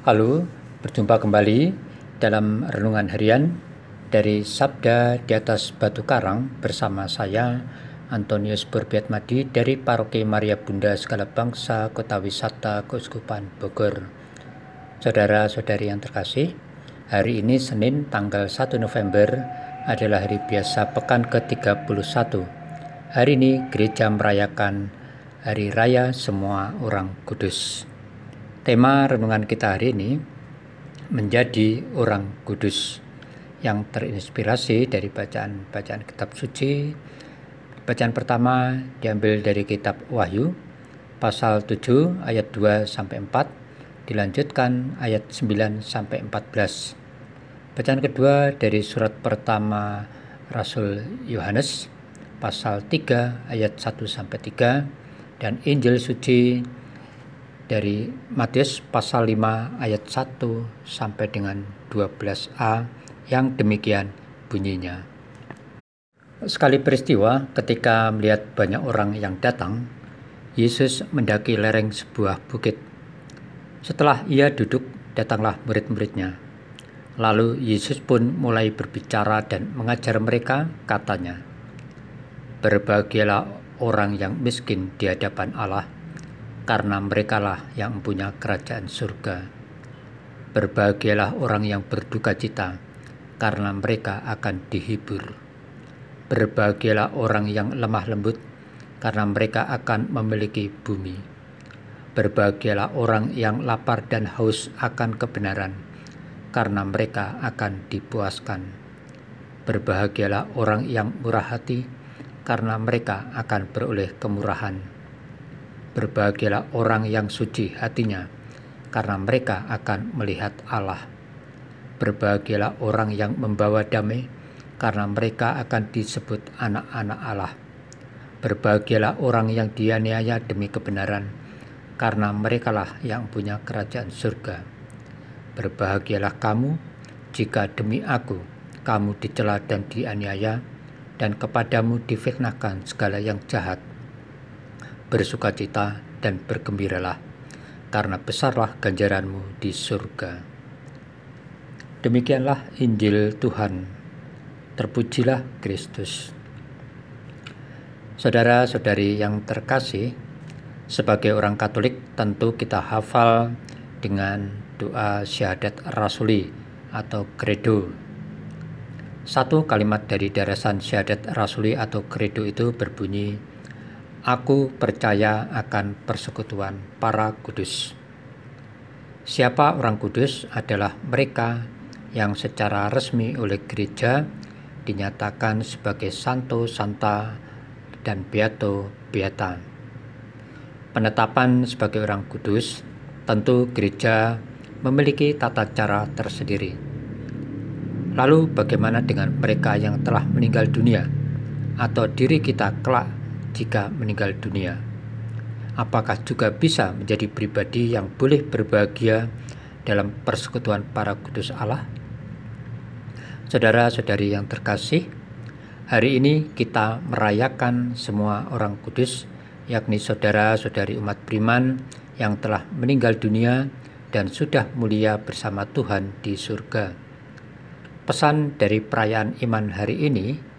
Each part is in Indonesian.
Halo, berjumpa kembali dalam renungan harian dari Sabda di atas Batu Karang bersama saya Antonius Burbiatmadi dari Paroki Maria Bunda Segala Bangsa Kota Wisata Keuskupan Bogor. Saudara-saudari yang terkasih, hari ini Senin tanggal 1 November adalah hari biasa pekan ke-31. Hari ini gereja merayakan Hari Raya Semua Orang Kudus. Tema renungan kita hari ini menjadi orang kudus yang terinspirasi dari bacaan-bacaan kitab suci. Bacaan pertama diambil dari kitab Wahyu pasal 7 ayat 2 sampai 4 dilanjutkan ayat 9 sampai 14. Bacaan kedua dari surat pertama Rasul Yohanes pasal 3 ayat 1 sampai 3 dan Injil suci dari Matius pasal 5 ayat 1 sampai dengan 12a yang demikian bunyinya. Sekali peristiwa ketika melihat banyak orang yang datang, Yesus mendaki lereng sebuah bukit. Setelah ia duduk, datanglah murid-muridnya. Lalu Yesus pun mulai berbicara dan mengajar mereka, katanya, Berbahagialah orang yang miskin di hadapan Allah, karena merekalah yang mempunyai kerajaan surga. Berbahagialah orang yang berduka cita, karena mereka akan dihibur. Berbahagialah orang yang lemah lembut, karena mereka akan memiliki bumi. Berbahagialah orang yang lapar dan haus akan kebenaran, karena mereka akan dipuaskan. Berbahagialah orang yang murah hati, karena mereka akan beroleh kemurahan Berbahagialah orang yang suci hatinya, karena mereka akan melihat Allah. Berbahagialah orang yang membawa damai, karena mereka akan disebut anak-anak Allah. Berbahagialah orang yang dianiaya demi kebenaran, karena merekalah yang punya kerajaan surga. Berbahagialah kamu jika demi aku kamu dicela dan dianiaya, dan kepadamu difitnahkan segala yang jahat bersukacita dan bergembiralah, karena besarlah ganjaranmu di surga. Demikianlah Injil Tuhan. Terpujilah Kristus. Saudara-saudari yang terkasih, sebagai orang Katolik tentu kita hafal dengan doa syahadat rasuli atau credo. Satu kalimat dari darasan syahadat rasuli atau credo itu berbunyi, Aku percaya akan persekutuan para kudus. Siapa orang kudus adalah mereka yang secara resmi oleh gereja dinyatakan sebagai santo, santa, dan beato, beata. Penetapan sebagai orang kudus tentu gereja memiliki tata cara tersendiri. Lalu bagaimana dengan mereka yang telah meninggal dunia atau diri kita kelak jika meninggal dunia? Apakah juga bisa menjadi pribadi yang boleh berbahagia dalam persekutuan para kudus Allah? Saudara-saudari yang terkasih, hari ini kita merayakan semua orang kudus, yakni saudara-saudari umat beriman yang telah meninggal dunia dan sudah mulia bersama Tuhan di surga. Pesan dari perayaan iman hari ini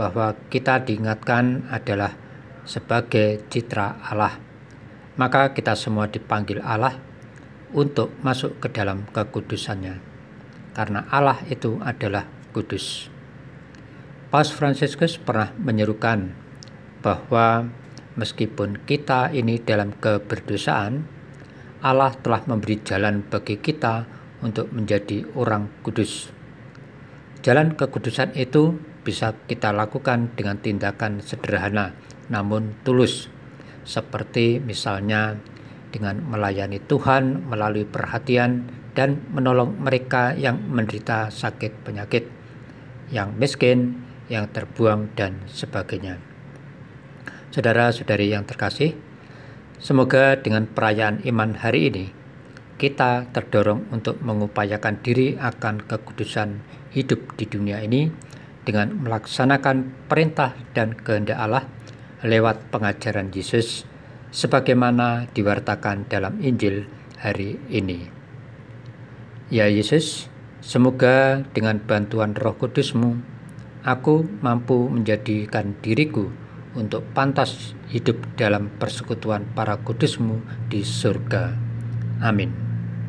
bahwa kita diingatkan adalah sebagai citra Allah. Maka kita semua dipanggil Allah untuk masuk ke dalam kekudusannya. Karena Allah itu adalah kudus. Paus Fransiskus pernah menyerukan bahwa meskipun kita ini dalam keberdosaan, Allah telah memberi jalan bagi kita untuk menjadi orang kudus. Jalan kekudusan itu bisa kita lakukan dengan tindakan sederhana namun tulus, seperti misalnya dengan melayani Tuhan melalui perhatian dan menolong mereka yang menderita sakit penyakit, yang miskin, yang terbuang, dan sebagainya. Saudara-saudari yang terkasih, semoga dengan perayaan iman hari ini kita terdorong untuk mengupayakan diri akan kekudusan hidup di dunia ini dengan melaksanakan perintah dan kehendak Allah lewat pengajaran Yesus sebagaimana diwartakan dalam Injil hari ini. Ya Yesus, semoga dengan bantuan roh kudusmu, aku mampu menjadikan diriku untuk pantas hidup dalam persekutuan para kudusmu di surga. Amin.